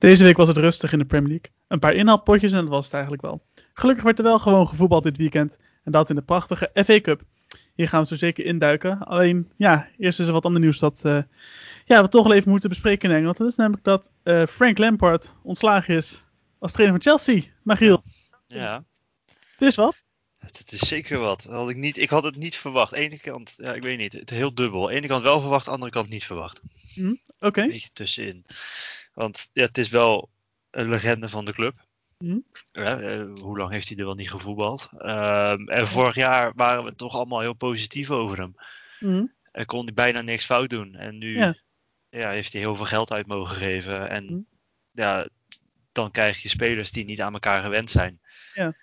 Deze week was het rustig in de Premier League. Een paar inhaalpotjes en dat was het eigenlijk wel. Gelukkig werd er wel gewoon gevoetbald dit weekend. En dat in de prachtige FA Cup. Hier gaan we zo zeker induiken. Alleen, ja, eerst is er wat ander nieuws dat uh, ja, we toch wel even moeten bespreken in Engeland. Dat is namelijk dat uh, Frank Lampard ontslagen is als trainer van Chelsea. Magiel. Ja. Het is wat. Het is zeker wat. Had ik, niet, ik had het niet verwacht. Ene kant, ja, ik weet niet, het heel dubbel. Ene kant wel verwacht, andere kant niet verwacht. Mm, Oké. Okay. Een beetje tussenin. Want ja, het is wel een legende van de club. Mm. Ja, uh, hoe lang heeft hij er wel niet gevoetbald? Uh, en vorig jaar waren we toch allemaal heel positief over hem. Mm. En kon hij bijna niks fout doen. En nu Ja. ja, heeft hij heel veel geld uit mogen geven. En Mm. ja, dan krijg je spelers die niet aan elkaar gewend zijn. Ja.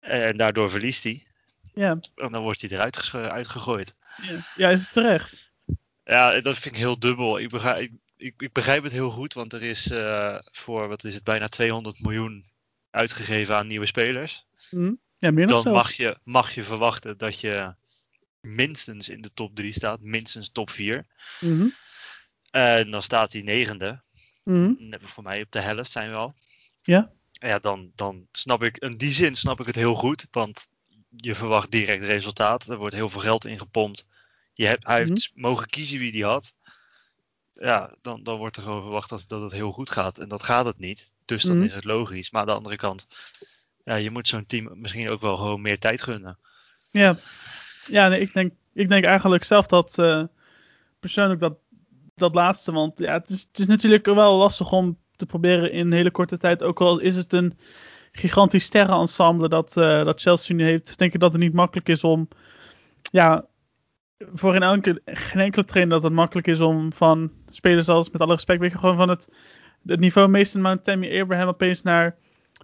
En daardoor verliest hij. Ja. En dan wordt hij eruit uitgegooid. Ja. ja, is het terecht? Ja, dat vind ik heel dubbel. Ik begrijp, ik, ik, ik begrijp het heel goed, want er is eh, voor, wat is het, bijna 200 miljoen uitgegeven aan nieuwe spelers. Mm. Ja, meer Dan mag je, mag je verwachten dat je minstens in de top 3 staat, minstens top 4. Mhm. En dan staat hij negende. Mhm. Net Voor mij op de helft zijn we al. Ja. Ja, dan, dan snap ik, in die zin snap ik het heel goed, want je verwacht direct resultaat. Er wordt heel veel geld ingepompt. Je hebt, hij heeft mogen kiezen wie die had. Ja, dan, dan wordt er gewoon verwacht dat, dat het heel goed gaat. En dat gaat het niet. Dus dan Mhm. is het logisch. Maar aan de andere kant, ja, je moet zo'n team misschien ook wel gewoon meer tijd gunnen. Ja, ja nee, ik, denk, ik denk eigenlijk zelf dat eh, persoonlijk dat, dat laatste. Want ja, het, is, het is natuurlijk wel lastig om te proberen in een hele korte tijd. Ook al is het een gigantisch sterrenensemble dat, eh, dat Chelsea nu heeft. Denk ik dat het niet makkelijk is om. Ja, voor geen enkele, geen enkele trainer dat het makkelijk is om van spelers als, met alle respect, weet je, gewoon van het, het niveau Mason Mount, Tammy Abraham opeens naar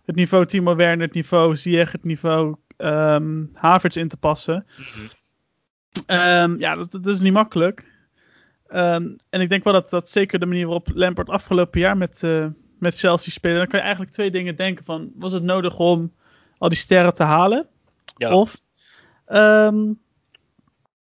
het niveau Timo Werner, het niveau Ziyech, het niveau ehm Havertz in te passen. Ehm, ja, dat, dat is niet makkelijk. Ehm, en ik denk wel dat dat zeker de manier waarop Lampard afgelopen jaar met, eh, met Chelsea speelde. Dan kan je eigenlijk twee dingen denken van, was het nodig om al die sterren te halen? Ja. Of,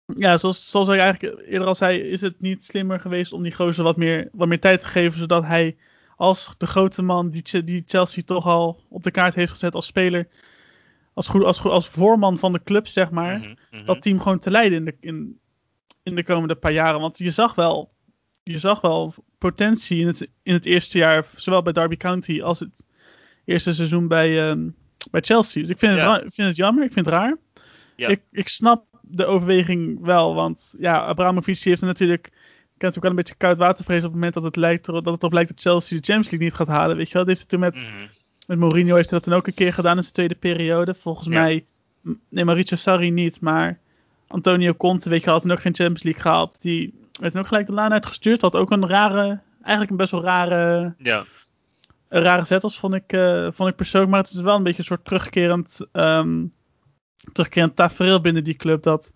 ja, zoals, zoals ik eigenlijk eerder al zei, is het niet slimmer geweest om die gozer wat meer, wat meer tijd te geven, zodat hij als de grote man die, die Chelsea toch al op de kaart heeft gezet als speler, als, goed, als, goed, als voorman van de club, zeg maar, Mhm, mhm. dat team gewoon te leiden in de, in, in de komende paar jaren. Want je zag wel, je zag wel potentie in het, in het eerste jaar, zowel bij Derby County als het eerste seizoen bij, ehm, bij Chelsea. Dus ik vind, het, Ja. ik vind het jammer, ik vind het raar. Ja. Ik, ik snap de overweging wel, want ja, Abramovic heeft er natuurlijk, ik heb natuurlijk wel een beetje koud watervrees op het moment dat het, lijkt, dat het op lijkt dat Chelsea de Champions League niet gaat halen. Weet je wel, dat heeft hij toen met, Mhm. met Mourinho heeft hij dat toen ook een keer gedaan in zijn tweede periode. Volgens Ja. mij, nee, Mauricio Sarri niet, maar Antonio Conte, weet je, had toen ook geen Champions League gehaald. Die werd toen ook gelijk de laan uitgestuurd. Had ook een rare, eigenlijk een best wel rare, Ja, een rare zettels, vond ik, eh, vond ik persoonlijk. Maar het is wel een beetje een soort terugkerend, ehm terugkerend tafereel binnen die club. Dat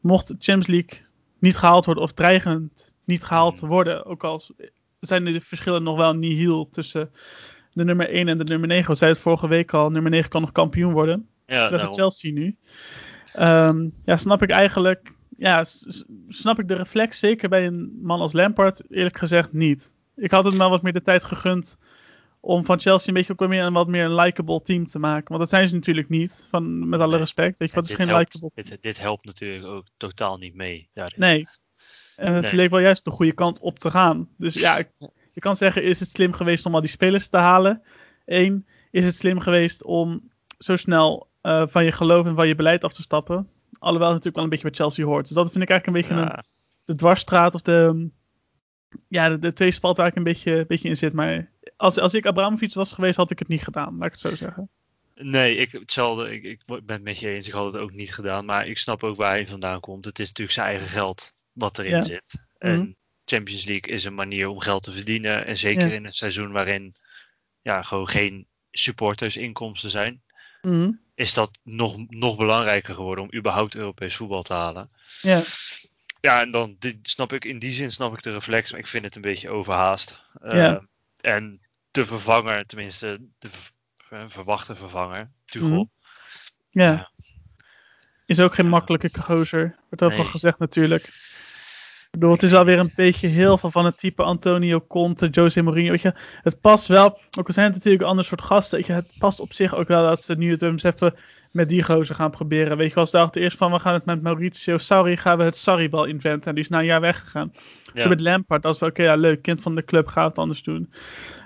mocht de Champions League niet gehaald worden, of dreigend niet gehaald worden, ook al zijn de verschillen nog wel nihil tussen de nummer 1 en de nummer 9. We zeiden het vorige week al, nummer 9 kan nog kampioen worden. ja Dat is. Chelsea nu. Ehm, ja, snap ik eigenlijk. Ja, snap ik de reflex zeker bij een man als Lampard? Eerlijk gezegd niet. Ik had het wel wat meer de tijd gegund om van Chelsea een beetje ook wel meer een wat meer een likable team te maken. Want dat zijn ze natuurlijk niet, van, met alle Nee. respect. Weet je, wat is dit geen helpt- likable dit, dit helpt natuurlijk ook totaal niet mee. daarin. Nee. En het Nee. leek wel juist de goede kant op te gaan. Dus ja, ik- je kan zeggen, is het slim geweest om al die spelers te halen? Eén, is het slim geweest om zo snel eh, van je geloof en van je beleid af te stappen? Alhoewel het natuurlijk wel een beetje bij Chelsea hoort. Dus dat vind ik eigenlijk een beetje een, de dwarsstraat of de, ja, de, de twee spalt waar ik een beetje, beetje in zit. Maar als, als ik Abramovic was geweest, had ik het niet gedaan, laat ik het zo zeggen. Nee, ik, hetzelfde. Ik, ik ben het met je eens. Ik had het ook niet gedaan. Maar ik snap ook waar hij vandaan komt. Het is natuurlijk zijn eigen geld wat erin Ja. zit. En Mhm. Champions League is een manier om geld te verdienen. En zeker Ja. in een seizoen waarin ja, gewoon geen supportersinkomsten zijn. Mhm. Is dat nog, nog belangrijker geworden om überhaupt Europees voetbal te halen. Ja, Ja, en dan die, snap ik in die zin snap ik de reflex. Maar ik vind het een beetje overhaast. Ja. Eh, En de vervanger, tenminste de verwachte vervanger, Tuchel. Mhm. ja. Ja. Is ook geen Ja. makkelijke gozer. Wordt ook Nee. wel gezegd natuurlijk. bedoel, het is alweer een beetje heel veel van het type Antonio Conte, Jose Mourinho. Weet je, het past wel, ook al zijn het natuurlijk een ander soort gasten. Weet je, het past op zich ook wel dat ze nu het eens even met die gozer gaan proberen. Weet je, als dachten eerst van we gaan het met Mauricio Sarri, gaan we het Sarri-bal inventen. En die is na een jaar weggegaan. Ja. Met Lampard, dat is wel oké, ja, leuk, kind van de club, gaan we het anders doen.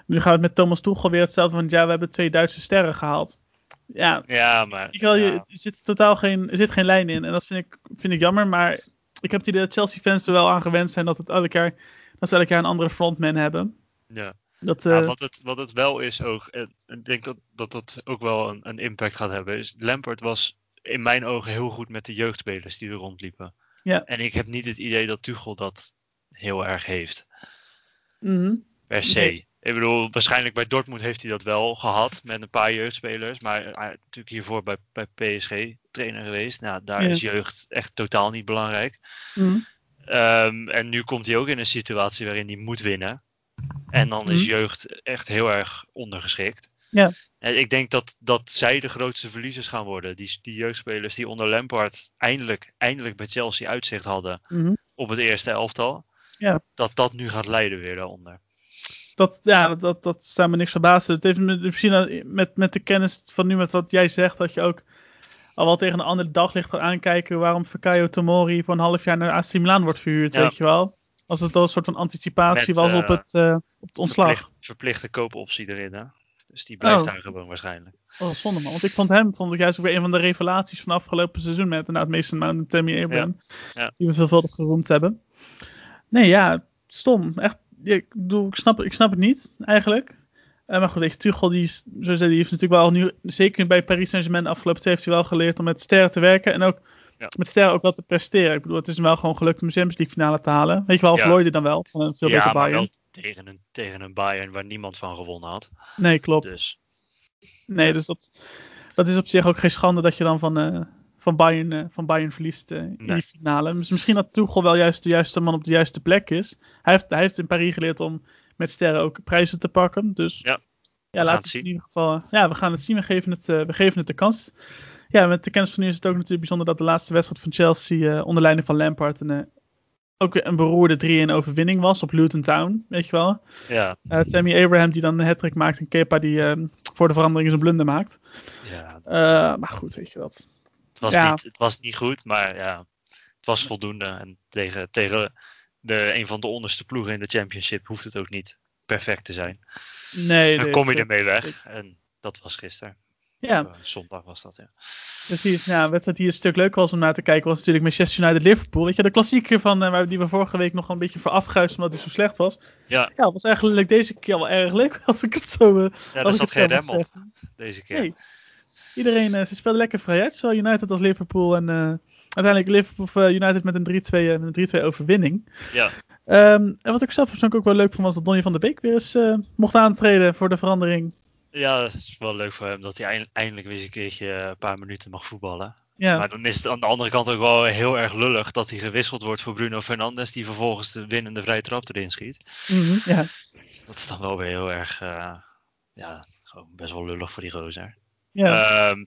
Nu gaan we het met Thomas Tuchel weer hetzelfde van, ja, we hebben twee Duitse sterren gehaald. Ja, ja maar... Je, er zit totaal geen, er zit geen lijn in. En dat vind ik, vind ik jammer, maar ik heb het idee dat Chelsea-fans er wel aan gewend zijn dat, het elk jaar, dat ze elk jaar een andere frontman hebben. Ja. Dat, uh... wat, het, wat het wel is ook, en ik denk dat dat, dat ook wel een, een impact gaat hebben, is Lampard was in mijn ogen heel goed met de jeugdspelers die er rondliepen. Ja. En ik heb niet het idee dat Tuchel dat heel erg heeft. Mm Per se. Ik bedoel, waarschijnlijk bij Dortmund heeft hij dat wel gehad met een paar jeugdspelers. Maar is natuurlijk hiervoor bij, bij PSG trainer geweest. Nou, daar is jeugd echt totaal niet belangrijk. Mm en nu komt hij ook in een situatie waarin hij moet winnen. En dan is mhm. jeugd echt heel erg ondergeschikt. Ja. En ik denk dat, dat zij de grootste verliezers gaan worden. Die, die jeugdspelers die onder Lampard eindelijk, eindelijk bij Chelsea uitzicht hadden mhm. op het eerste elftal. Ja. Dat dat nu gaat leiden weer daaronder. Dat, ja, dat, dat zou me niks verbazen. Het heeft misschien met, met de kennis van nu, met wat jij zegt, dat je ook al wel tegen een andere daglicht gaat aankijken waarom Fakayo Tomori voor een half jaar naar AC Milan wordt verhuurd, weet je wel. Als het al een soort van anticipatie was op, eh, het, uh, op het ontslag. Verplicht, verplichte koopoptie erin, hè? Dus die blijft oh. daar gewoon waarschijnlijk. Oh, zonde man. Want ik vond hem vond ik juist ook weer een van de revelaties van afgelopen seizoen met inderdaad Mason Mount en Tammy Abraham. Ja. Die we veelvuldig geroemd hebben. Nee, ja, stom. Echt, ik, bedoel, ik, snap, ik snap het niet, eigenlijk. Uh, maar goed, Tuchel, die, is, zei, die heeft natuurlijk wel nu, zeker bij Paris Saint-Germain de afgelopen twee, heeft hij wel geleerd om met sterren te werken. En ook met sterren ook wat te presteren. Ik bedoel, het is hem wel gewoon gelukt om de Champions League finale te halen. Weet je wel, ja. dan wel van een veel ja, beter Bayern. wel tegen een, tegen een Bayern waar niemand van gewonnen had. Nee, klopt. Dus. Nee, dus dat, dat is op zich ook geen schande dat je dan van, uh, van, Bayern, uh, van Bayern verliest uh, in die finale. Dus misschien dat Tuchel wel juist de juiste man op de juiste plek is. Hij heeft, hij heeft in Paris geleerd om met sterren ook prijzen te pakken. Dus ja, ja laten we in ieder geval. Ja, we gaan het zien. We geven het, we geven het de kans ja, met de kennis van nu is het ook natuurlijk bijzonder dat de laatste wedstrijd van Chelsea uh, onder leiding van Lampard een, uh, ook weer een beroerde 3-1 overwinning was op Luton Town, weet je wel. Ja. Uh, Tammy Abraham die dan een hat maakt en Kepa die voor de verandering zijn blunder maakt. Ja. maar goed, weet je wat. Het was, ja. niet, het was niet goed, maar ja, het was voldoende. En tegen, tegen de, een van de onderste ploegen in de championship hoeft het ook niet perfect te zijn. Nee. Dan kom je ermee weg. En dat was gisteren. Ja. zondag was dat, ja. Precies, ja, wedstrijd die een stuk leuker was om naar te kijken was natuurlijk Manchester United Liverpool. Weet je, de klassieker van, uh, die we vorige week nog een beetje voor afguisden omdat hij zo slecht was. Ja. Ja, was eigenlijk deze keer wel erg leuk als ik het zo uh, Ja, daar zat geen rem op, deze keer. Nee. Iedereen, uh, ze speelden lekker vrij uit, zowel United als Liverpool. En uiteindelijk Liverpool United met een 3-2 overwinning. Ja. Um, en wat ik zelf persoonlijk ook wel leuk vond was dat Donny van der Beek weer eens mocht aantreden voor de verandering. Ja, het is wel leuk voor hem dat hij eindelijk weer eens een keertje een paar minuten mag voetballen. Ja. Maar dan is het aan de andere kant ook wel heel erg lullig dat hij gewisseld wordt voor Bruno Fernandes, die vervolgens de winnende vrije trap erin schiet. Mm ja. Dat is dan wel weer heel erg, uh, ja, gewoon best wel lullig voor die gozer. Ja. Um,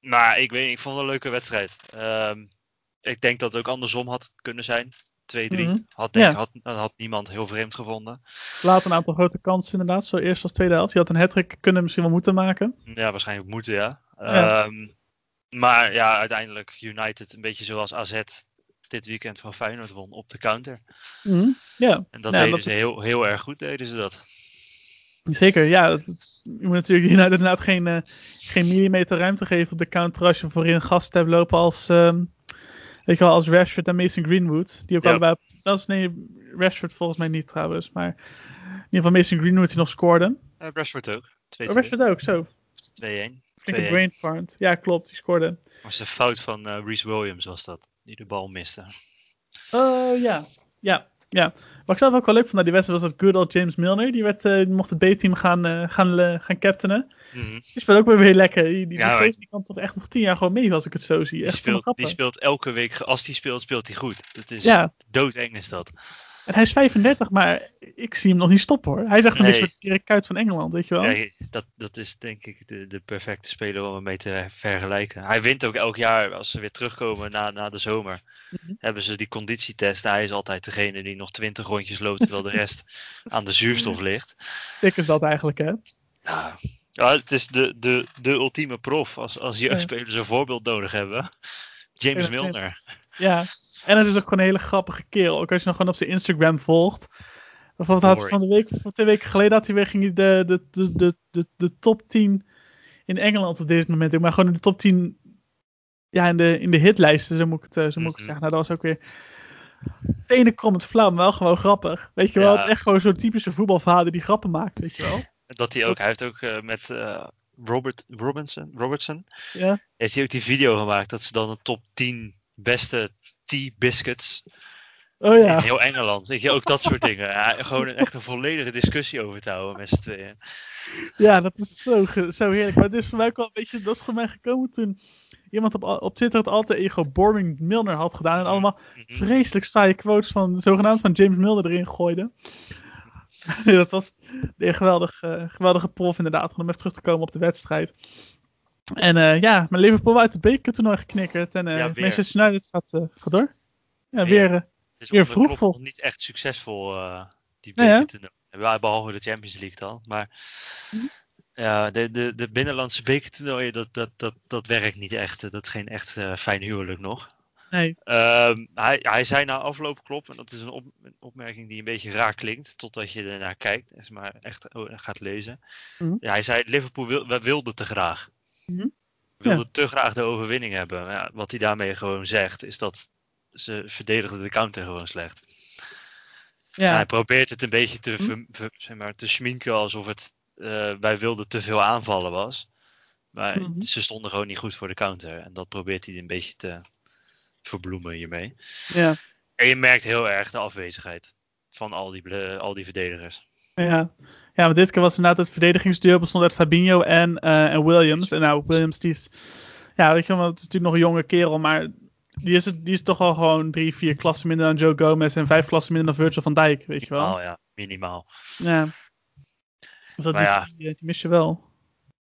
maar ik weet, ik vond het een leuke wedstrijd. Um, ik denk dat het ook andersom had kunnen zijn. 2-3. Mm had, denk, ja. had, had, niemand heel vreemd gevonden. Laat een aantal grote kansen inderdaad. Zo eerst als tweede helft. Je had een hat kunnen misschien wel moeten maken. Ja, waarschijnlijk moeten ja. ja. Um, maar ja, uiteindelijk United een beetje zoals AZ dit weekend van Feyenoord won op de counter. Mm ja. En dat ja, deden dat ze heel, heel erg goed, deden ze dat. Zeker, ja. Je moet natuurlijk United inderdaad geen, uh, geen millimeter ruimte geven op de counter als je voorin gasten hebt lopen als... Um, Weet je wel, als Rashford en Mason Greenwood. Die ook ja. allebei. Dat is nee, Rashford volgens mij niet trouwens. Maar in ieder geval Mason Greenwood die nog scoorde. Uh, Rashford ook. 2 oh, Rashford ook, zo. 2-1. Flinke brain fart. Ja, klopt, die scoorde. was een fout van uh, Reese Williams was dat. Die de bal miste. Oh ja, ja. Ja, wat ik zelf ook wel leuk vond naar die wedstrijd was dat good old James Milner. Die, werd, uh, die mocht het B-team gaan, uh, gaan, uh, gaan captainen. Mm. Die speelt ook weer weer lekker. Die, die, ja, die, die kan toch echt nog tien jaar gewoon mee als ik het zo zie. Die, echt speelt, die speelt elke week, als die speelt, speelt hij goed. Dat is ja. doodeng is dat. En hij is 35, maar ik zie hem nog niet stoppen hoor. Hij zegt een Nee. soort Dirk Kuyt van Engeland, weet je wel. Ja, dat, dat is denk ik de, de perfecte speler om hem mee te vergelijken. Hij wint ook elk jaar als ze weer terugkomen na, na de zomer. Mhm. Hebben ze die conditietest. Hij is altijd degene die nog 20 rondjes loopt terwijl de rest aan de zuurstof ligt. Sick is dat eigenlijk, hè? Ja, ja het is de, de, de ultieme prof als, als jeugdspelers een voorbeeld nodig hebben. James. Milner. Ja. En het is ook gewoon een hele grappige kerel. Ook als je nog gewoon op zijn Instagram volgt. Bijvoorbeeld had van de week, van twee weken geleden had hij weer ging de, de, de, de, de, top 10 in Engeland op dit moment. Maar gewoon in de top 10 ja, in de, in de hitlijsten, zo moet ik het, eh, zo moet ik het Mhm. zeggen. Nou, dat was ook weer tenen krommend flauw, maar wel gewoon grappig. Weet je wel, echt gewoon zo'n typische voetbalvader die grappen maakt, weet je wel. Dat hij ook, hij heeft ook eh, met eh, Robert Robinson, Robertson, Ja, heeft hij ook die video gemaakt dat ze dan de top 10 beste tea biscuits oh ja. in heel Engeland. Weet je, ook dat soort dingen. Ja, gewoon een, echt een volledige discussie over te houden met z'n tweeën. Ja, dat is zo, zo heerlijk. Maar het is voor mij ook wel een beetje, dat is voor mij gekomen toen iemand op, op Twitter het altijd ego Boring Milner had gedaan. En allemaal Mhm. vreselijk saaie quotes van, zogenaamd van James Milner erin gooide. dat was een geweldig, eh, geweldige prof inderdaad, om even terug te komen op de wedstrijd. En eh, ja, maar Liverpool uit het bekertoernooi geknikkerd. En eh Ja. Manchester United gaat, gaat door. Ja, Weer. weer. Het is Weer vroeg vol. nog niet echt succesvol, die hè? bekertoernooi. Ja, Behalve de Champions League dan. Maar Mhm. ja, de, de, de binnenlandse bekertoernooien, dat, dat, dat, dat werkt niet echt. Dat is geen echt fijn huwelijk nog. nee. Ehm, hij, hij zei na afloop klopt, en dat is een, op- een opmerking die een beetje raar klinkt, totdat je ernaar kijkt, maar echt oh, gaat lezen. Mhm. Ja, hij zei, Liverpool wil, we wilden te graag. Mhm. We wilden te graag de overwinning hebben. Ja, wat hij daarmee gewoon zegt, is dat ze verdedigden de counter gewoon slecht. Ja, hij probeert het een beetje te, Hm. ver- ver- zeg maar, te schminken alsof het eh, wij wilden te veel aanvallen was. Maar Mhm. ze stonden gewoon niet goed voor de counter. En dat probeert hij een beetje te verbloemen hiermee. ja. En je merkt heel erg de afwezigheid van al die, al die verdedigers. Ja. Ja, maar dit keer was inderdaad het verdedigingsduo bestond uit Fabinho en, eh, en Williams. En nou, Williams die is, ja, weet je wel, het is natuurlijk nog een jonge kerel, maar die is, het, die is toch al gewoon drie, vier klassen minder dan Joe Gomez en vijf klassen minder dan Virgil van Dijk, weet je wel. Minimaal, ja. Minimaal. Ja. Dus dat die, ja. die, die mis je wel.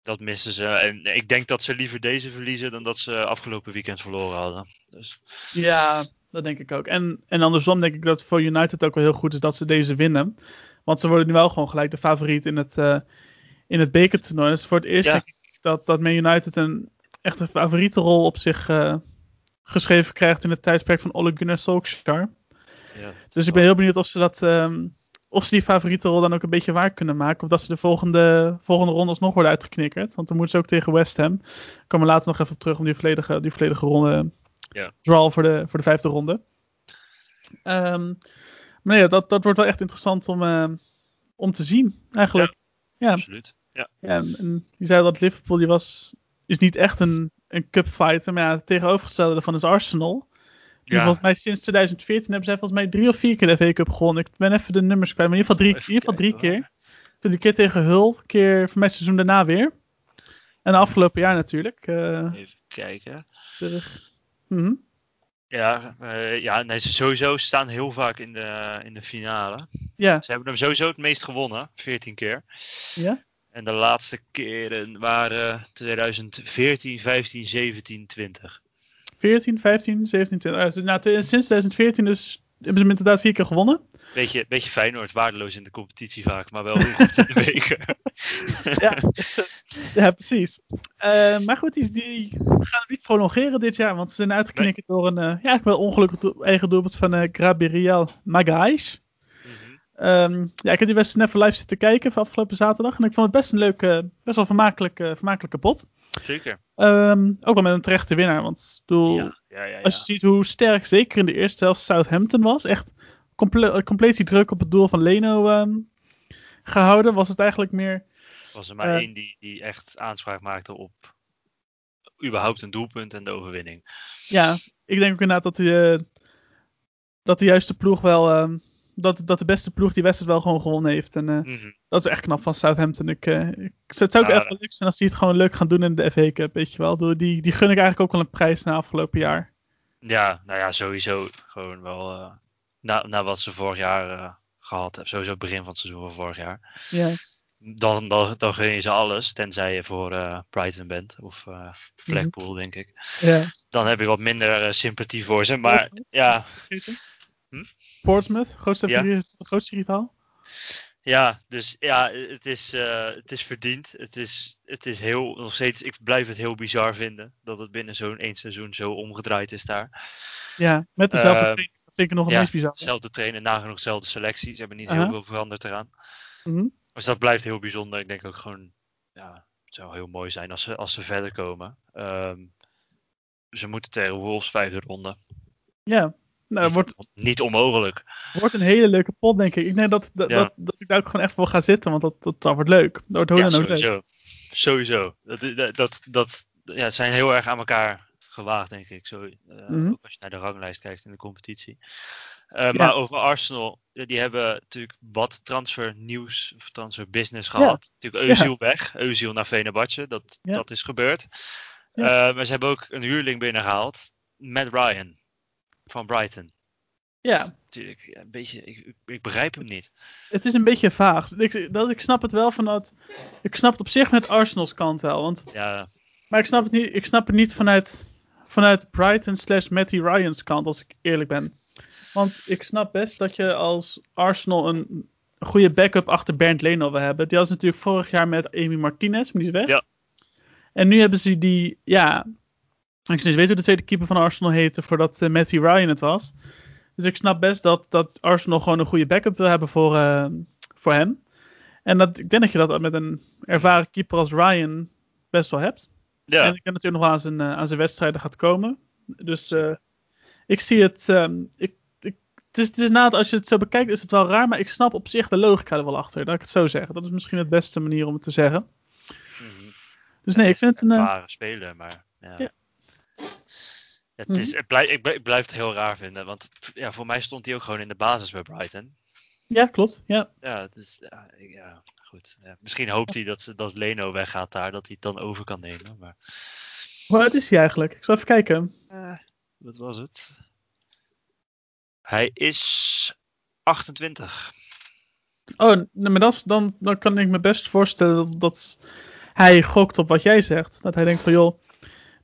Dat missen ze. En ik denk dat ze liever deze verliezen dan dat ze afgelopen weekend verloren hadden. Dus Ja, dat denk ik ook. En, en andersom denk ik dat voor United ook wel heel goed is dat ze deze winnen. Want ze worden nu wel gewoon gelijk de favoriet in het, eh in het bekertoernooi. Dus voor het eerst Ja. denk ik dat, dat Man United een echt een favoriete rol op zich eh, geschreven krijgt in het tijdsperk van Ole Gunnar Solskjaer. ja, Dus ik ben heel benieuwd of ze dat... ehm, of ze die favoriete rol dan ook een beetje waar kunnen maken. Of dat ze de volgende, volgende ronde alsnog worden uitgeknikkerd. Want dan moeten ze ook tegen West Ham. Ik kom er later nog even op terug om die volledige, die volledige ronde. Ja. Draw voor de, voor de vijfde ronde. Ehm, ja, dat, dat wordt wel echt interessant om, eh, om te zien, eigenlijk. Ja, absoluut. Ja. ja en, je zei dat Liverpool die was, is niet echt een, een cup fighter. Maar ja, het tegenovergestelde daarvan is Arsenal. Ja. volgens mij sinds 2014 hebben zij volgens mij drie of vier keer de FA Cup gewonnen. Ik ben even de nummers kwijt, maar in ieder geval drie, in ieder geval drie keer. Toen een keer tegen Hull, een keer voor mij het seizoen daarna weer. En de afgelopen jaar natuurlijk. eh, Even kijken. terug. Mhm. Ja, eh, ja nee, ze sowieso staan heel vaak in de, in de finale. Ja, Ze hebben hem sowieso het meest gewonnen, 14 keer. ja. En de laatste keren waren 2014, 15, 17, 20. 14, 15, 17, 20. Ah, dus, nou, sinds 2014 dus hebben ze hem inderdaad vier keer gewonnen. Beetje, beetje Feyenoord, waardeloos in de competitie vaak, maar wel heel goed in de weken. Ja, ja precies. Eh, maar goed, die, die gaan het niet prolongeren dit jaar, want ze zijn uitgeknikkerd door een eh, ja, eigenlijk wel ongelukkig do- eigen doelpunt van uh, Gabriel Magalhaes. Mhm. Ehm, ja, ik heb die wedstrijd even live zitten kijken van afgelopen zaterdag. En ik vond het best een leuke, best wel vermakelijke, vermakelijke pot. Zeker. Ehm, ook wel met een terechte winnaar. Want ik bedoel, Ja, ja, ja. als je ziet hoe sterk zeker in de eerste helft Southampton was. Echt comple compleet die druk op het doel van Leno ehm, gehouden. Was het eigenlijk meer... was er maar eh, één die, die echt aanspraak maakte op überhaupt een doelpunt en de overwinning. Ja, ik denk ook inderdaad dat, die, eh, dat de juiste ploeg wel... ehm, dat, dat de beste ploeg die wedstrijd wel gewoon gewonnen heeft. En eh, Mhm. dat is echt knap van Southampton. Ik, eh, ik, het zou ook Ja. echt wel leuk zijn als die het gewoon leuk gaan doen in de FA Cup, weet je wel. Die, die gun ik eigenlijk ook wel een prijs na afgelopen jaar. Ja, nou ja, sowieso gewoon wel eh, na, na wat ze vorig jaar uh, gehad hebben. Sowieso begin van het seizoen van vorig jaar. Ja. Dan, dan, dan gun je ze alles, tenzij je voor uh, Brighton bent. Of uh, Blackpool, denk ik. Ja. Dan heb je wat minder sympathie voor ze. Maar Portsmouth? ja, Hm? Portsmouth, grootste, Ja. grootste rivaal. Ja, dus ja, het is, eh, het is verdiend. Het is, het is heel, nog steeds, ik blijf het heel bizar vinden dat het binnen zo'n één seizoen zo omgedraaid is daar. Ja, met dezelfde Ehm, vind ik nog het ja, meest bizar. Zelfde trainer, nagenoeg dezelfde selectie. Ze hebben niet heel veel veranderd eraan. Mhm. Dus dat blijft heel bijzonder. Ik denk ook gewoon, ja, het zou heel mooi zijn als ze, als ze verder komen. Ehm, ze moeten tegen Wolves vijfde ronde. Ja, nou, niet, wordt, niet onmogelijk. wordt een hele leuke pot, denk ik. Ik denk dat, dat, Ja. dat, dat ik daar ook gewoon echt voor ga zitten, want dat, dat, dat wordt leuk. Dat wordt hoe Ja, dan ook leuk. sowieso. Sowieso. Dat, dat, dat ja, zijn heel erg aan elkaar gewaagd, denk ik. Zo, eh, Mhm. Ook als je naar de ranglijst kijkt in de competitie. Eh, Maar over Arsenal, eh, die hebben natuurlijk wat transfer nieuws of transfer business gehad. Natuurlijk Özil weg, Özil naar Fenerbahce, dat, dat is gebeurd. Eh, maar ze hebben ook een huurling binnengehaald, Matt Ryan van Brighton. Ja, natuurlijk een beetje, ik, ik, ik begrijp hem niet. het is een beetje vaag. Ik, dat, ik snap het wel vanuit. Ik snap het op zich met Arsenal's kant wel. Want, Ja, maar ik snap het niet, ik snap het niet vanuit, vanuit Brighton slash Matty Ryan's kant, als ik eerlijk ben. Want ik snap best dat je als Arsenal een goede backup achter Bernd Leno wil hebben. Die was natuurlijk vorig jaar met Amy Martinez, maar die is weg. Ja. En nu hebben ze die, ja. Ik weet niet hoe de tweede keeper van Arsenal heette voordat uh, Matty Ryan het was. Dus ik snap best dat, dat Arsenal gewoon een goede backup wil hebben voor, uh, voor hem. En dat, ik denk dat je dat met een ervaren keeper als Ryan best wel hebt. Ja. En ik denk natuurlijk nog wel aan zijn, uh, aan zijn wedstrijden gaat komen. Dus uh, ik zie het. Um, ik, ik, het is, het is na, als je het zo bekijkt, is het wel raar. Maar ik snap op zich de logica er wel achter. Dat ik het zo zeggen. Dat is misschien de beste manier om het te zeggen. Mhm. Dus nee, ik vind het een. Uh, ervaren speler, maar ja. Ja. Het is, het blijf, ik, ik, blijf het heel raar vinden, want ja, voor mij stond hij ook gewoon in de basis bij Brighton. Ja, klopt. Ja, ja, het is, ja goed. Ja, misschien hoopt hij dat, dat Leno weggaat daar, dat hij het dan over kan nemen. Maar... Oud is hij eigenlijk? Ik zal even kijken. Uh, wat was het? Hij is 28. Oh, nee, maar dat dan, dan kan ik me best voorstellen dat, dat hij gokt op wat jij zegt. Dat hij denkt van joh,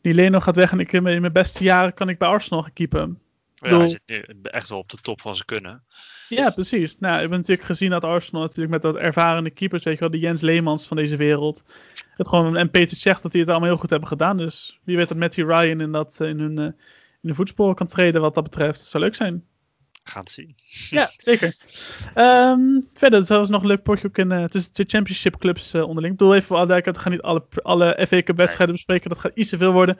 die Leno gaat weg en ik in mijn beste jaren kan ik bij Arsenal gaan keepen. Ja, hij zit nu echt wel op de top van zijn kunnen. Ja, precies. Nou, we hebben natuurlijk gezien dat Arsenal natuurlijk met dat ervarende keepers, weet je wel, de Jens Leemans van deze wereld. Het gewoon, en Peter zegt dat die het allemaal heel goed hebben gedaan. Dus wie weet dat Matty Ryan in, dat, in, hun, uh, in de voetsporen kan treden wat dat betreft. Dat zou leuk zijn. Gaan het zien. Ja, zeker. Um, verder, er was nog een leuk potje ook in, uh, tussen twee championship clubs uh, onderling. Ik bedoel even voor alle duidelijkheid, we gaan niet alle, alle FA Cup wedstrijden bespreken. Dat gaat iets te veel worden.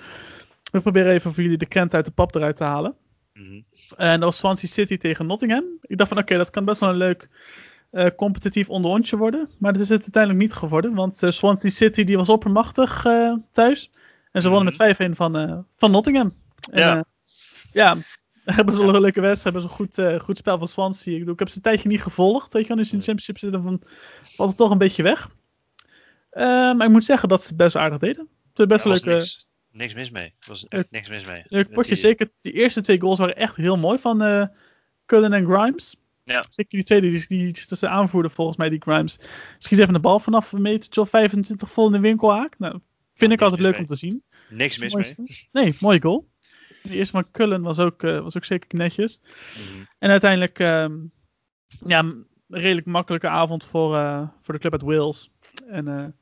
We proberen even voor jullie de krent uit de pap eruit te halen. Mm -hmm. En dat was Swansea City tegen Nottingham. Ik dacht van oké, okay, dat kan best wel een leuk uh, competitief onderontje worden. Maar dat is het uiteindelijk niet geworden. Want uh, Swansea City die was oppermachtig uh, thuis. En ze Mhm. wonnen met 5-1 van, van Nottingham. En, ja. ja, hebben ze een leuke wedstrijd. Hebben ze een goed, goed spel van Swansea. Ik, bedoel, ik heb ze een tijdje niet gevolgd. Weet je wel, nu ze in de championship zitten, van, valt het toch een beetje weg. Maar ik moet zeggen dat ze het best aardig deden. Het best ja, wel leuke. Niks, niks mis mee. Er was echt niks mis mee. Die... zeker. Die eerste twee goals waren echt heel mooi van uh, Cullen en Grimes. Ja. Zeker die tweede, die, die, ze aanvoerden volgens mij, die Grimes. Schiet even de bal vanaf een metertje of 25 vol in de winkelhaak. Nou, vind ja, ik altijd leuk mee. om te zien. Niks mis Mooiste. mee. Nee, mooie goal. De eerste van Cullen was ook, uh, was ook zeker netjes. Mm -hmm. En uiteindelijk, um, ja, een redelijk makkelijke avond voor, uh, voor de club uit Wales. En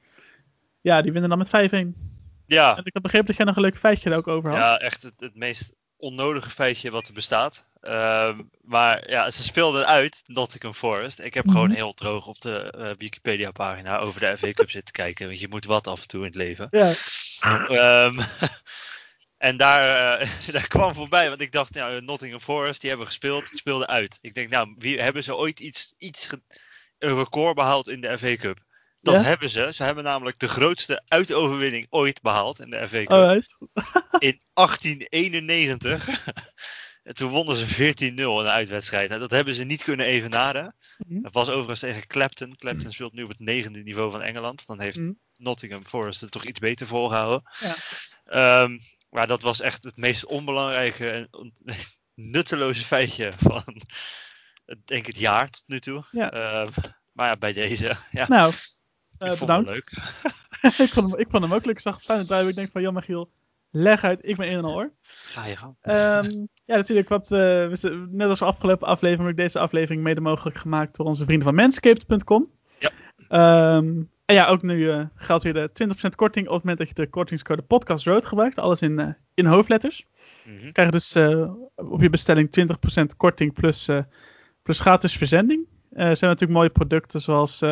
ja, die winnen dan met 5-1. Ja. En ik heb begrepen dat jij nog een leuk feitje daar ook over had. Ja, echt het, het meest onnodige feitje wat er bestaat. Uh, maar ja, ze speelden uit Nottingham Forest. Ik heb mm -hmm. gewoon heel droog op de uh, Wikipedia-pagina over de FA Cup zitten kijken. Want je moet wat af en toe in het leven. Ja. Um, en daar, uh, daar kwam voorbij, want ik dacht, nou, Nottingham Forest, die hebben gespeeld, speelden uit. Ik denk, nou, wie, hebben ze ooit iets, iets een record behaald in de FA Cup? Dat ja? hebben ze. Ze hebben namelijk de grootste uitoverwinning ooit behaald in de Cup. Oh, in 1891. en toen wonnen ze 14-0 in de uitwedstrijd. Nou, dat hebben ze niet kunnen evenaren. Mm. Dat was overigens tegen Clapton. Clapton speelt nu op het negende niveau van Engeland. Dan heeft mm -hmm. Nottingham Forest het toch iets beter volgehouden. Ja. Um, maar dat was echt het meest onbelangrijke en nutteloze feitje van, denk het jaar tot nu toe. Ja. Uh, maar ja, bij deze. Ja. Nou, ik vond bedankt. hem leuk. ik, vond hem, ik vond hem ook leuk. Ik zag staan draaien. Ik denk van, ja Giel, leg uit. Ik ben in en al hoor. Ga je gang. Um, ja, natuurlijk. Wat, we, net als de afgelopen aflevering, heb ik deze aflevering mede mogelijk gemaakt door onze vrienden van Manscaped.com. Ja. Um, en ja, ook nu uh, geldt weer de 20% korting op het moment dat je de kortingscode Podcast Road gebruikt. Alles in, uh, in hoofdletters. Mm -hmm. Krijg je dus uh, op je bestelling 20% korting plus, plus gratis verzending. Er zijn natuurlijk mooie producten zoals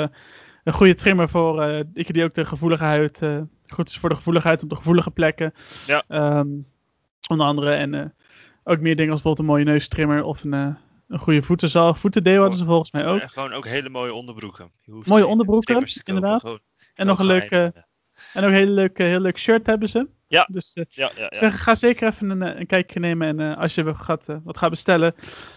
een goede trimmer voor ik die ook de gevoelige huid goed is voor de gevoeligheid op de gevoelige plekken. Ja. Um, onder andere en ook meer dingen als bijvoorbeeld een mooie neustrimmer of een, een goede voetenzalf. Voetendeo hadden ze volgens mij ook. Ja, gewoon ook hele mooie onderbroeken. mooie onderbroeken, inderdaad. En nog een leuke, en ook een hele leuke, heel leuk shirt hebben ze. Ja. Dus uh, ja, ja, ja. Zeg, ga zeker even een, een kijkje nemen. En uh, als je gaat, uh, wat gaat bestellen,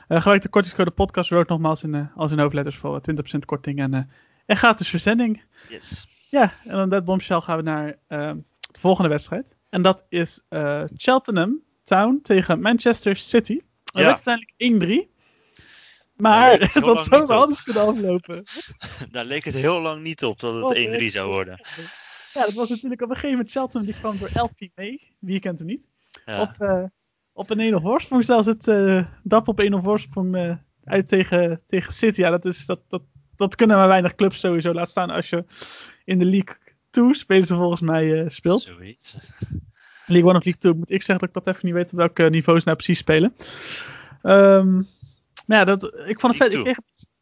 gebruik de kortingscode podcast Road nogmaals in, als in hoofdletters voor 20% korting en, en gratis verzending. Yes. Ja, en dan dat bombshell gaan we naar ehm, de volgende wedstrijd. En dat is Cheltenham Town tegen Manchester City. Dat werd uiteindelijk 1-3. Maar het had zo anders kunnen aflopen. Daar leek het heel lang niet op dat het 1-3 zou worden. Ja, dat was natuurlijk op een gegeven moment Cheltenham die kwam door Elfie mee. Wie kent hem niet? Ja. Op, uh, op een 1-0 voorsprong zelfs het uh, dap op 1-0 voorsprong uh, uit tegen, tegen City. Ja, dat, is, dat, dat, dat kunnen maar weinig clubs sowieso laten staan als je in de League 2 spelen ze volgens mij speelt. Zoiets. League 1 of League 2 moet ik zeggen dat ik dat even niet weet op welke niveaus nou precies spelen. Um, maar ja, dat, ik vond het vet. Ik kreeg,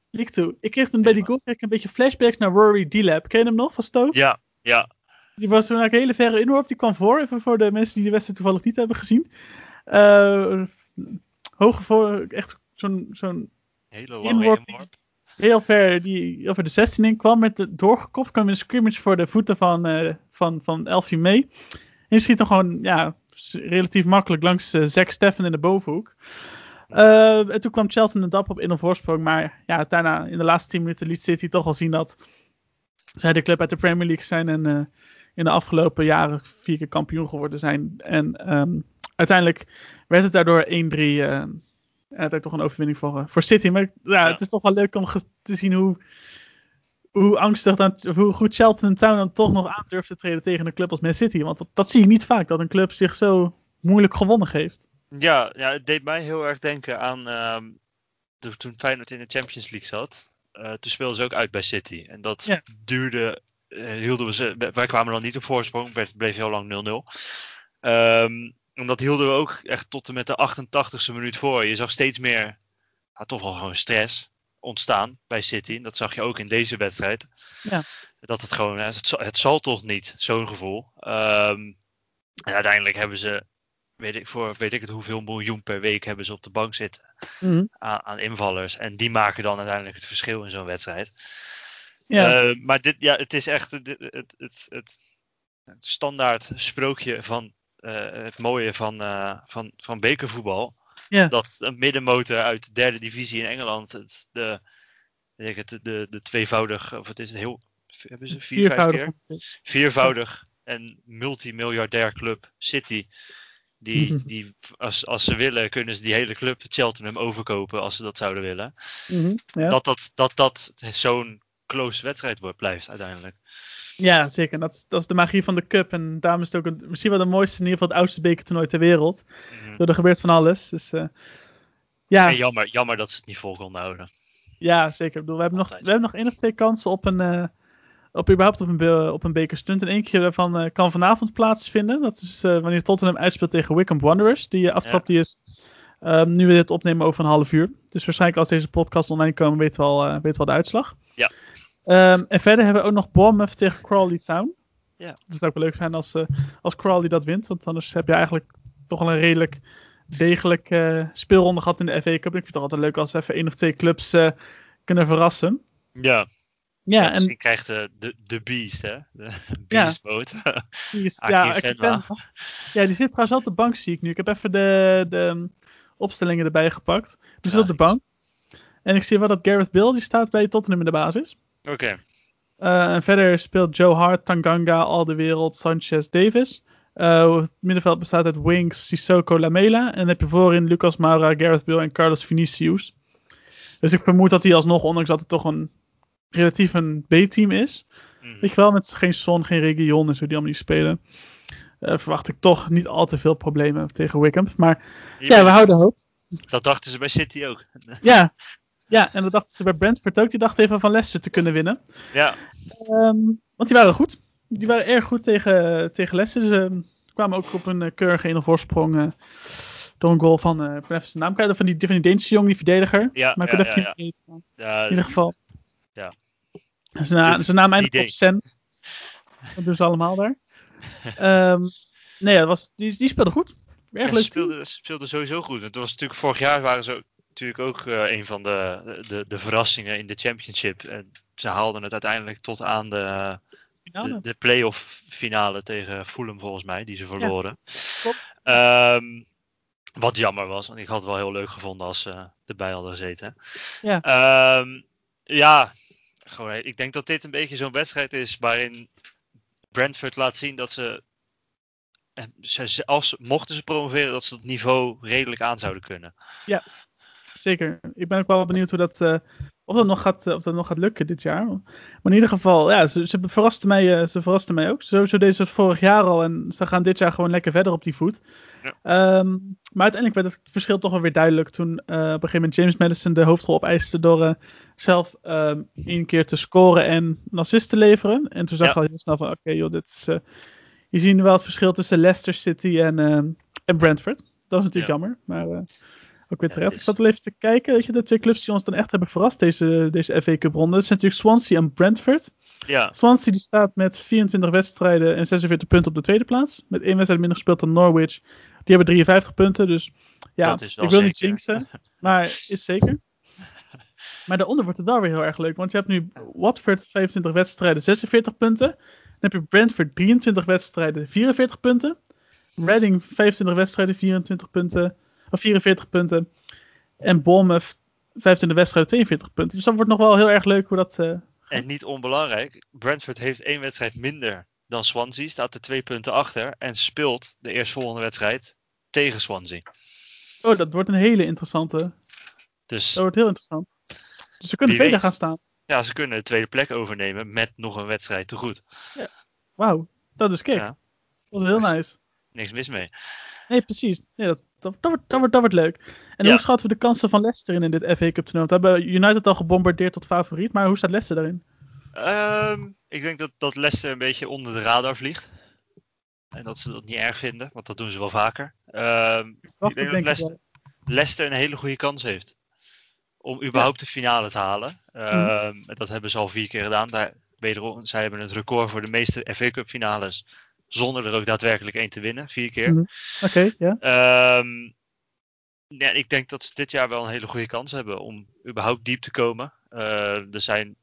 League 2. Ik kreeg toen bij die goal een beetje flashbacks naar Rory D-Lab. Ken je hem nog van Stoke? Ja, ja. Die was toen eigenlijk een hele verre inworp. Die kwam voor, even voor de mensen die de wedstrijd toevallig niet hebben gezien. Uh, hoge voor, echt zo'n zo'n hele lange inworp. inworp. Heel ver, die over de 16 in kwam met de doorgekopt. kwam in een scrimmage voor de voeten van, uh, van, van Elfie mee. En schiet gewoon, ja, relatief makkelijk langs uh, Zack Steffen in de bovenhoek. Uh, en toen kwam Chelsea de dap op in een voorsprong. Maar ja, daarna in de laatste 10 minuten liet City toch al zien dat zij de club uit de Premier League zijn. En in de afgelopen jaren vier keer kampioen geworden zijn. En um, uiteindelijk werd het daardoor 1-3. Uiteindelijk toch een overwinning voor, voor City. Maar ja, het is toch wel leuk om te zien hoe, hoe angstig dan, hoe goed Charlton Town dan toch nog aan durft te treden tegen een club als Man City. Want dat, dat zie je niet vaak, dat een club zich zo moeilijk gewonnen geeft. Ja, ja, het deed mij heel erg denken aan de, toen Feyenoord in de Champions League zat. Uh, toen speelden ze ook uit bij City. En dat ja. duurde, uh, hielden we ze, wij kwamen dan niet op voorsprong, het bleef heel lang 0-0. Um, en dat hielden we ook echt tot en met de 88ste minuut voor. Je zag steeds meer, ja, toch wel gewoon stress ontstaan bij City. Dat zag je ook in deze wedstrijd. Ja. Dat het gewoon, het zal, het zal toch niet, zo'n gevoel. Um, en uiteindelijk hebben ze weet ik, voor weet ik het hoeveel miljoen per week hebben ze op de bank zitten mm-hmm. aan, aan, invallers. En die maken dan uiteindelijk het verschil in zo'n wedstrijd. Ja. Uh, maar dit, ja, het is echt het, het, het, het, standaard sprookje van het mooie van, uh, van, van bekervoetbal. Ja. Dat een middenmotor uit de derde divisie in Engeland het, de, weet ik het, de, de tweevoudig, of het is het heel, hebben ze vier, vijf keer? Viervoudig en multimiljardair club City die, die als, als ze willen, kunnen ze die hele club Cheltenham overkopen als ze dat zouden willen. Mm-hmm, ja. Dat dat, dat, dat zo'n close wedstrijd wordt, blijft uiteindelijk. Ja, zeker. Dat, dat is de magie van de cup. En daarom is het ook een, misschien wel de mooiste, in ieder geval het oudste bekertoernooi ter wereld. Mm-hmm. Er gebeurt van alles. Dus uh, ja. En jammer, jammer dat ze het niet vol konden houden. Ja, zeker. Ik bedoel, we, hebben nog, we hebben nog één of twee kansen op een... Uh, op überhaupt op een, op een bekerstunt. En één keer daarvan uh, kan vanavond plaatsvinden. Dat is uh, wanneer Tottenham uitspeelt tegen Wickham Wanderers. Die uh, aftrap ja. die is um, nu we dit opnemen over een half uur. Dus waarschijnlijk als deze podcast online komen weten we al, weten we al de uitslag. Ja. Um, en verder hebben we ook nog Bournemouth tegen Crawley Town. Ja. Dus het zou ook wel leuk zijn als, als Crawley dat wint. Want anders heb je eigenlijk toch wel een redelijk degelijk speelronde gehad in de FA Cup. Ik vind het altijd leuk als even één of twee clubs kunnen verrassen. Ja, ja, ja, misschien en, krijgt de, de, de Beast, hè? De Beastboot. Ja, Beast, ja, ja, die zit trouwens al op de bank, zie ik nu. Ik heb even de, de opstellingen erbij gepakt. Die zit op de bank. En ik zie wel dat Gareth Bill, die staat bij Tottenham in de basis. Oké. Okay. Uh, en verder speelt Joe Hart, Tanganga, Al de Wereld, Sanchez, Davis. Uh, het middenveld bestaat uit Wings, Sissoko, Lamela. En dan heb je voorin Lucas Moura, Gareth Bill en Carlos Vinicius. Dus ik vermoed dat hij alsnog, ondanks dat het toch een relatief een B-team is. Mhm. Weet je wel, met geen Son, geen Region en zo die allemaal niet spelen. eh, verwacht ik toch niet al te veel problemen tegen Wickham. Maar ja, we houden hoop. Dat dachten ze bij City ook. Ja, ja, en dat dachten ze bij Brentford ook. Die dachten even van Leicester te kunnen winnen. Ja, Ehm, want die waren goed. Die waren erg goed tegen, tegen Leicester. Ze kwamen ook op een uh, keurige 1 voorsprong. eh, door een goal van, eh, ben even zijn naam kwijt, van die, van die Deense jongen, die verdediger. Ja, maar ik ja, ja, niet. maar ja, In ieder geval. Ja. Zijn, na, zijn naam eindigt op. Sen. Dat doen ze allemaal daar. Ehm, nee, ja, dat was, die, die speelde goed. Erg Ja, leuk ze speelden, ze speelden sowieso goed. Het was natuurlijk vorig jaar waren ze ook, natuurlijk ook eh, een van de, de, de verrassingen in de championship. En ze haalden het uiteindelijk tot aan de, de, de play-off finale tegen Fulham volgens mij, die ze verloren. Klopt. Ehm, wat jammer was, want ik had het wel heel leuk gevonden als ze erbij hadden gezeten. Ja. Ehm, ja, gewoon, ik denk dat dit een beetje zo'n wedstrijd is waarin Brentford laat zien dat ze, eh, ze- als, mochten ze promoveren, dat ze het niveau redelijk aan zouden kunnen. Zeker. Ik ben ook wel benieuwd hoe dat, eh, of, dat nog gaat, eh, of dat nog gaat lukken dit jaar. Maar in ieder geval, ja, ze, ze verrasten mij, eh, ze verrasten mij ook. Sowieso deden ze het vorig jaar al en ze gaan dit jaar gewoon lekker verder op die voet. Ja. Ehm, maar uiteindelijk werd het verschil toch wel weer duidelijk toen op een gegeven moment James Madison de hoofdrol opeiste door zelf ehm één keer te scoren en een assist te leveren. En toen zag Ja. je al heel snel van, oké joh, dit is... je ziet nu wel het verschil tussen Leicester City en, ehm, en Brentford. Dat is natuurlijk Ja. jammer, maar ook weer Ja, terecht. het Ik is- zat wel even te kijken, weet je, de twee clubs die ons dan echt hebben verrast deze, deze FA Cup ronde. Dat zijn natuurlijk Swansea en Brentford. Ja, Swansea die staat met 24 wedstrijden en 46 punten op de tweede plaats. Met één wedstrijd minder gespeeld dan Norwich. Die hebben 53 punten, dus ja, is ik wil niet jinxen, maar is zeker. Maar daaronder wordt het wel weer heel erg leuk, want je hebt nu Watford 25 wedstrijden, 46 punten. Dan heb je Brentford 23 wedstrijden, 44 punten. Reading 25 wedstrijden, 24 punten, of 44 punten. En Bournemouth 25 wedstrijden, 42 punten. Dus dat wordt nog wel heel erg leuk hoe dat... eh, en niet onbelangrijk, Brentford heeft één wedstrijd minder dan Swansea, staat er twee punten achter en speelt de eerstvolgende wedstrijd tegen Swansea. Oh, dat wordt een hele interessante. Dus Dat wordt heel interessant. Dus ze kunnen tweede weet. gaan staan. ja, ze kunnen de tweede plek overnemen met nog een wedstrijd te goed. Wauw, dat is kick. Ja, Dat is heel nice. niks mis mee. Nee, precies. Nee, dat, dat, dat, wordt, dat, wordt, dat wordt leuk. En Ja. hoe schatten we de kansen van Leicester in, in dit FA Cup toernooi? We hebben United al gebombardeerd tot favoriet, maar hoe staat Leicester daarin? Ehm, ik denk dat, dat Leicester een beetje onder de radar vliegt. En dat ze dat niet erg vinden, want dat doen ze wel vaker. Ehm, ik denk dat Leicester. Leicester een hele goede kans heeft. Om überhaupt de finale te halen. Ehm, en Dat hebben ze al vier keer gedaan. Daar, wederom, zij hebben het record voor de meeste FA Cup finales. Zonder er ook daadwerkelijk één te winnen. Vier keer. Mhm. Oké, ja. Ehm, ja, ik denk dat ze dit jaar wel een hele goede kans hebben om überhaupt diep te komen. Eh, er zijn een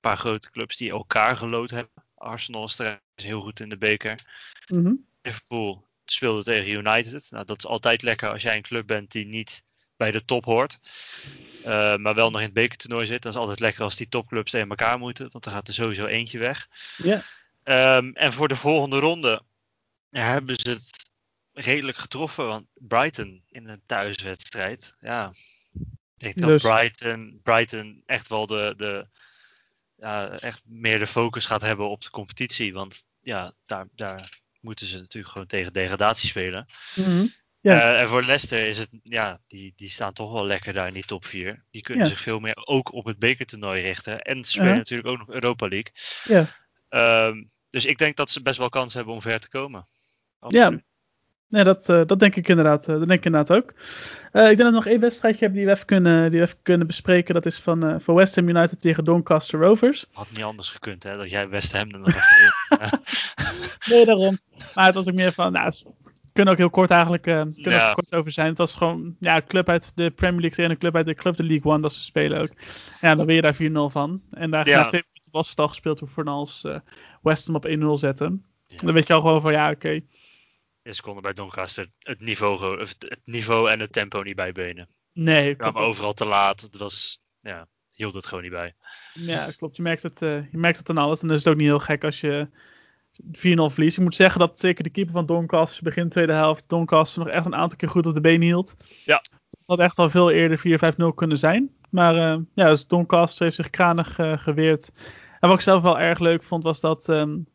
paar grote clubs die elkaar gelood hebben. Arsenal is heel goed in de beker. Mhm. Liverpool speelde tegen United. Nou, dat is altijd lekker als jij een club bent die niet bij de top hoort. eh, maar wel nog in het bekertoernooi zit. Dat is altijd lekker als die topclubs tegen elkaar moeten. Want dan gaat er sowieso eentje weg. Ja. Ehm, en voor de volgende ronde hebben ze het redelijk getroffen. Want Brighton in een thuiswedstrijd. Ja, ik denk dat Dus. Brighton, Brighton echt wel de, de, ja, echt meer de focus gaat hebben op de competitie. Want ja, daar, daar moeten ze natuurlijk gewoon tegen degradatie spelen. Mhm. Ja. Eh, en voor Leicester is het, ja, die, die staan toch wel lekker daar in die top 4. Die kunnen Ja. zich veel meer ook op het bekertoernooi richten. En ze spelen natuurlijk ook nog Europa League. Ja. Ehm, dus ik denk dat ze best wel kans hebben om ver te komen. Ja. Nee, dat, eh, dat denk ik inderdaad, eh, dat denk ik inderdaad ook. Eh, ik denk dat we nog één wedstrijdje hebben die we even kunnen, die we even kunnen bespreken. Dat is van voor West Ham United tegen Doncaster Rovers. Had niet anders gekund, hè? Dat jij West Ham er nog even in. Nee, daarom. Maar het was ook meer van, nou, kunnen ook heel kort eigenlijk kunnen Ja. kort over zijn. Het was gewoon ja, een club uit de Premier League tegen een club uit de Club de League One dat ze spelen ook. Ja, dan ben je daar 4-0 van. En daar Ja. minuten was het al gespeeld hoe Fornals eh West Ham op 1-0 zetten. Ja. Dan weet je al gewoon van, ja, oké. ze konden bij Doncaster het niveau, het niveau en het tempo niet bijbenen. Nee, Ze kwamen klopt. overal te laat. Het was, ja, hield het gewoon niet bij. Ja, klopt. Je merkt, het, eh, je merkt het aan alles. En dan is het ook niet heel gek als je 4-0 verliest. Ik moet zeggen dat zeker de keeper van Doncaster begin tweede helft Doncaster nog echt een aantal keer goed op de benen hield. Ja. Dat had echt al veel eerder 4-5-0 kunnen zijn. Maar uh, ja, dus Doncaster heeft zich kranig uh, geweerd. En wat ik zelf wel erg leuk vond, was dat um,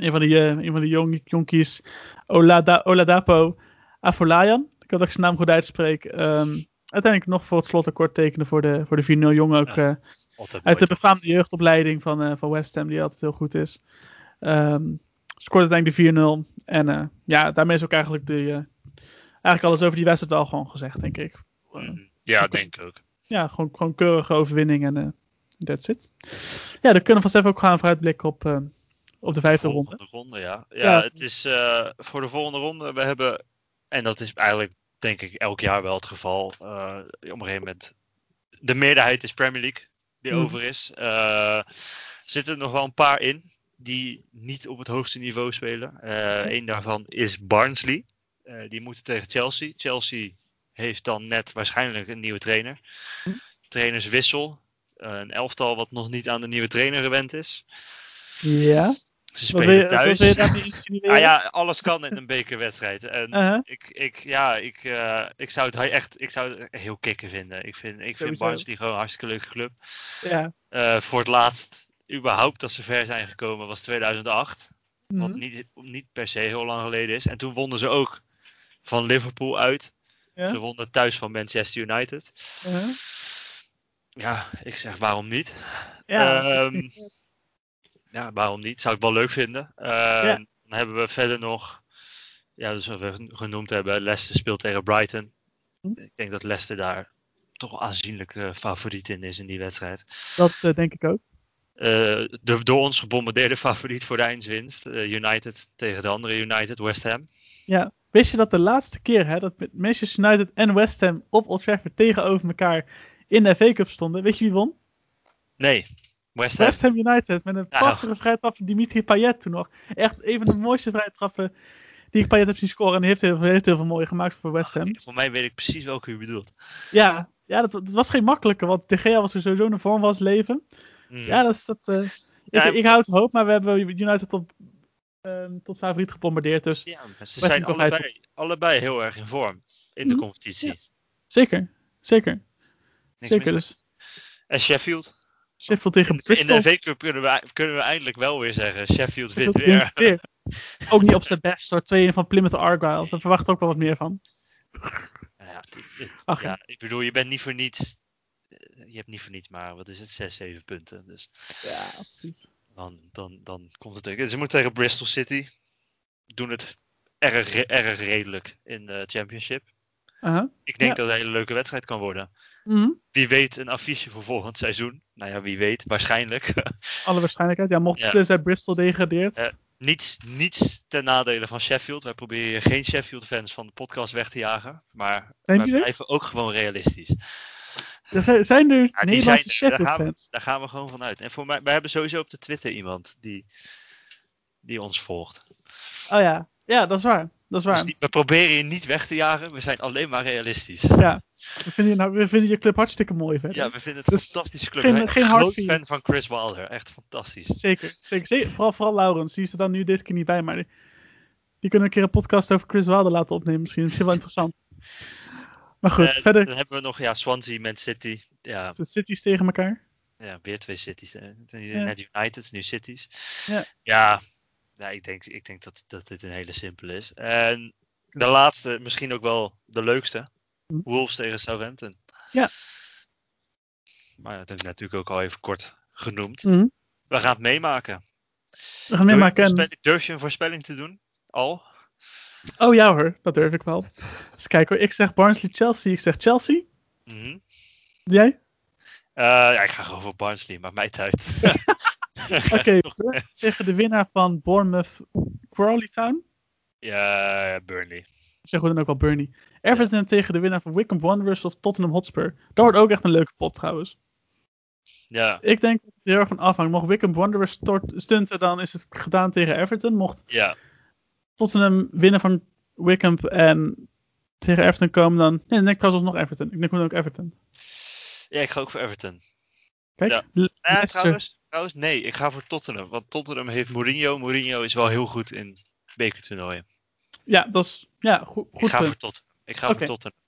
een van die, een van die jong, jonkies, Olada, Oladapo Afolayan, ik had ook zijn naam goed uitspreek, um, uiteindelijk nog voor het slotakkoord tekenen voor de, voor de 4-0 jongen. Ook ja, uit de befaamde jeugdopleiding van, van West Ham, die altijd heel goed is. Um, scoorde uiteindelijk de 4-0. En ja, daarmee is ook eigenlijk de eigenlijk alles over die wedstrijd wel gewoon gezegd, denk ik. Ja, denk ik ook. Ja, gewoon, gewoon keurige overwinning en uh, that's it. Ja, dan kunnen we vanzelf ook gaan vooruitblikken op, uh, op de vijfde de ronde. ronde ja. ja. Ja, het is uh, voor de volgende ronde, we hebben, en dat is eigenlijk denk ik elk jaar wel het geval, op een gegeven moment, de meerderheid is Premier League die mm. over is. zitten er nog wel een paar in die niet op het hoogste niveau spelen. Eén daarvan is Barnsley. Uh, die moeten tegen Chelsea. Chelsea heeft dan net waarschijnlijk een nieuwe trainer. Hm. Trainerswissel. Uh, een elftal wat nog niet aan de nieuwe trainer gewend is. Ja. Ze spelen je, thuis. ah ja, alles kan in een bekerwedstrijd. En uh -huh. ik, ik, ja, ik, uh, ik zou het echt ik zou het heel kicken vinden. Ik vind, ik vind Barnsley gewoon een hartstikke leuke club. Ja. Uh, voor het laatst überhaupt dat ze ver zijn gekomen was 2008. Mm -hmm. Wat niet, niet per se heel lang geleden is. En toen wonnen ze ook van Liverpool uit. Ja. Ze wonnen thuis van Manchester United. Uh -huh. Ja, ik zeg waarom niet? Ja. Um, ja, waarom niet? Zou ik wel leuk vinden. Uh, ja. Dan hebben we verder nog, ja, dus wat we genoemd hebben, Leicester speelt tegen Brighton. Hm. Ik denk dat Leicester daar toch aanzienlijk uh, favoriet in is in die wedstrijd. Dat uh, denk ik ook. Uh, de door ons gebombardeerde favoriet voor de eindswinst. United tegen de andere United, West Ham. Ja, Wist je dat de laatste keer hè, dat Manchester United en West Ham op Old Trafford tegenover elkaar in de FA Cup stonden? Weet je wie won? Nee, West Ham. West Ham United met een prachtige ja. vrije trap van Dimitri Payet toen nog. Echt een van de mooiste vrije trappen die ik Payet heb zien scoren. En die heeft heel, heeft heel veel mooie gemaakt voor West Ham. Voor mij weet ik precies welke u bedoelt. Ja, ja dat, dat was geen makkelijke, want De Gea was er sowieso in de vorm was leven. Mm. Ja, dat is dat... Uh, ja, ik, ik houd hoop, maar we hebben United op um, tot favoriet gebombardeerd. Dus ja, ze zijn allebei, allebei heel erg in vorm in de mhm. competitie. Ja. Zeker, zeker. Niks zeker dus. En Sheffield? Sheffield tegen in, Bristol. In de V-Cup kunnen we, kunnen we eindelijk wel weer zeggen, Sheffield, wint weer. weer. ook niet op zijn best, soort tweeën van Plymouth Argyle. Daar verwacht ook wel wat meer van. Ja, dit, dit, Ach, ja, ik bedoel, je bent niet voor niets. Je hebt niet voor niets, maar wat is het? 6, 7 punten. Dus. Ja, precies dan, dan, dan komt het tegen. Ze moeten tegen Bristol City. Doen het erg, erg redelijk in de championship. Uh -huh. Ik denk dat het een hele leuke wedstrijd kan worden. Mm -hmm. Wie weet een affiche voor volgend seizoen. Nou ja, wie weet, waarschijnlijk. Alle waarschijnlijkheid. Ja, mocht ja. het Bristol degradeert. Uh, niets, niets ten nadele van Sheffield. Wij proberen geen Sheffield-fans van de podcast weg te jagen. Maar wij blijven ook gewoon realistisch. Er zijn er ja, Nederlandse Sheffield daar gaan we gewoon vanuit. En voor mij, wij hebben sowieso op de Twitter iemand die, die ons volgt. Oh ja, ja, dat is waar. Dat is waar. Dus die, we proberen je niet weg te jagen, we zijn alleen maar realistisch. Ja, we vinden, je, nou, we vinden je club hartstikke mooi verder. Ja, we vinden het een dus fantastische club. Geen, geen groot fan van Chris Wilder, echt fantastisch. Zeker, zeker. zeker. Vooral, vooral Laurens, die is er dan nu dit keer niet bij, maar die, die kunnen een keer een podcast over Chris Wilder laten opnemen. Misschien is het wel interessant. Maar goed, uh, verder. Dan hebben we nog ja, Swansea, Man City. Ja. De cities tegen elkaar. Ja, weer twee cities. Net United, nu cities. Ja, ja, ja ik, denk, ik denk dat, dat dit een hele simpele is. En de laatste, misschien ook wel de leukste. Hm. Wolves tegen Southampton. Ja. Maar dat heb ik natuurlijk ook al even kort genoemd. Hm. We gaan het meemaken. We gaan meemaken. Durf je een voorspelling te doen? Al? Oh ja hoor, dat durf ik wel. Dus kijk hoor, ik zeg Barnsley-Chelsea, ik zeg Chelsea. Mm -hmm. Jij? Uh, ja, ik ga gewoon voor Barnsley, maar mij uit. Oké, okay, tegen de winnaar van Bournemouth Crawley Town? Ja, Burnley. Ik zeg hoe dan ook al Burnley. Everton ja. tegen de winnaar van Wickham Wanderers of Tottenham Hotspur. Dat wordt ook echt een leuke pot trouwens. Ja. Ik denk dat het heel erg van afhangt. Mocht Wickham Wanderers stunten, dan is het gedaan tegen Everton. Mocht ja. Tottenham winnen van Wickham en tegen Everton komen dan... Nee, dan denk ik trouwens nog Everton. Ik denk ook Everton. Ja, ik ga ook voor Everton. Kijk, ja. Ja trouwens, trouwens, nee, ik ga voor Tottenham. Want Tottenham heeft Mourinho. Mourinho is wel heel goed in bekertoernooien. Ja, dat is ja, goed. goed ik ga voor Tottenham. Ik ga okay. voor Tottenham.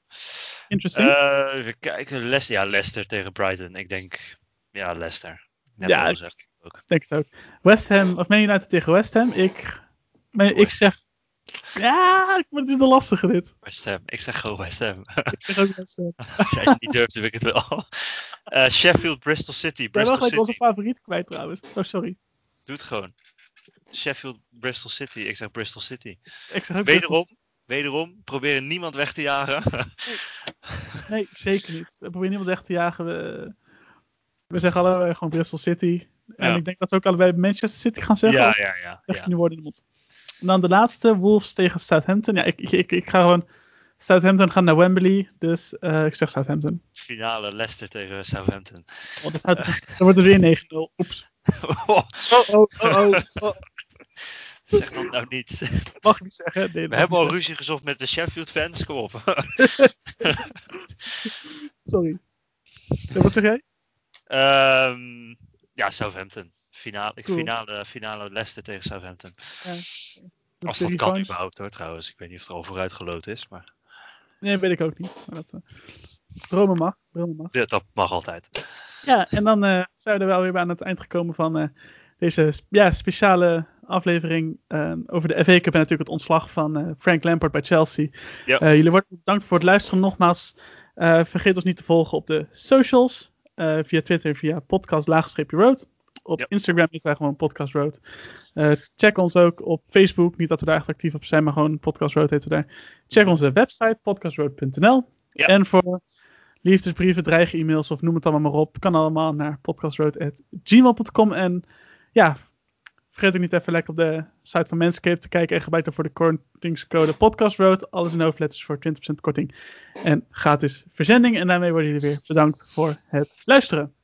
Interesting. Uh, even kijken. Leicester, ja, Leicester tegen Brighton. Ik denk, ja, Leicester. Net ja, ik ook. denk het ook. West Ham, of Man United tegen West Ham. Ik, ik zeg, ja, ik het is de lastige dit. West Ham. Ik zeg gewoon West Ham. ik zeg ook West Ham. Als jij het niet durft, heb ik het wel. Uh, Sheffield, Bristol City. Bristol City. Ik was een favoriet kwijt trouwens. Oh, sorry. Doe het gewoon. Sheffield, Bristol City. Ik zeg Bristol City. Ik zeg ook wederom, wederom, proberen niemand weg te jagen. nee. nee, zeker niet. We proberen niemand weg te jagen. We, we zeggen allebei gewoon Bristol City. En Ja. ik denk dat we ook allebei Manchester City gaan zeggen. Ja, ja, ja. Echt ja. nu woorden in de mond. En dan de laatste, Wolves tegen Southampton. Ja, ik, ik, ik, ga gewoon... Southampton gaat naar Wembley, dus eh, ik zeg Southampton. Finale Leicester tegen Southampton. Oh, dat, dan wordt het weer 9-0. Oeps. Oh, Oh, oh, oh, oh, zeg dat nou niet. Mag ik niet zeggen. Nee, We hebben al ruzie gezocht met de Sheffield fans. Kom op. Sorry. Wat zeg jij? Ehm, ja, Southampton. Finale, Cool. finale, finale Leicester tegen Southampton. Ja. Als dat kan überhaupt hoor trouwens. Ik weet niet of het er al vooruit is. Maar Nee, weet ik ook niet. Maar dat, eh, dromen mag. Dromen mag. dit, dat mag altijd. Ja, en dan eh, zijn we er wel weer bij aan het eind gekomen van eh, deze ja, speciale aflevering over de FA Cup en natuurlijk het ontslag van Frank Lampard bij Chelsea. Ja. Jullie worden bedankt voor het luisteren nogmaals. Vergeet ons niet te volgen op de socials. via Twitter, via podcast laagstreepje road. Op Ja. Instagram is wij gewoon podcast road. Eh, check ons ook op Facebook. Niet dat we daar echt actief op zijn, maar gewoon podcast road heten we daar. Check onze website podcastroad.nl. Ja. En voor liefdesbrieven, dreigen e-mails of noem het allemaal maar op. Kan allemaal naar podcastroad.gmail.com. En ja, vergeet ook niet even lekker op de site van Manscaped te kijken en gebruik daarvoor de kortingscode podcastroad. Alles in hoofdletters voor 20% korting en gratis verzending. En daarmee worden jullie weer bedankt voor het luisteren.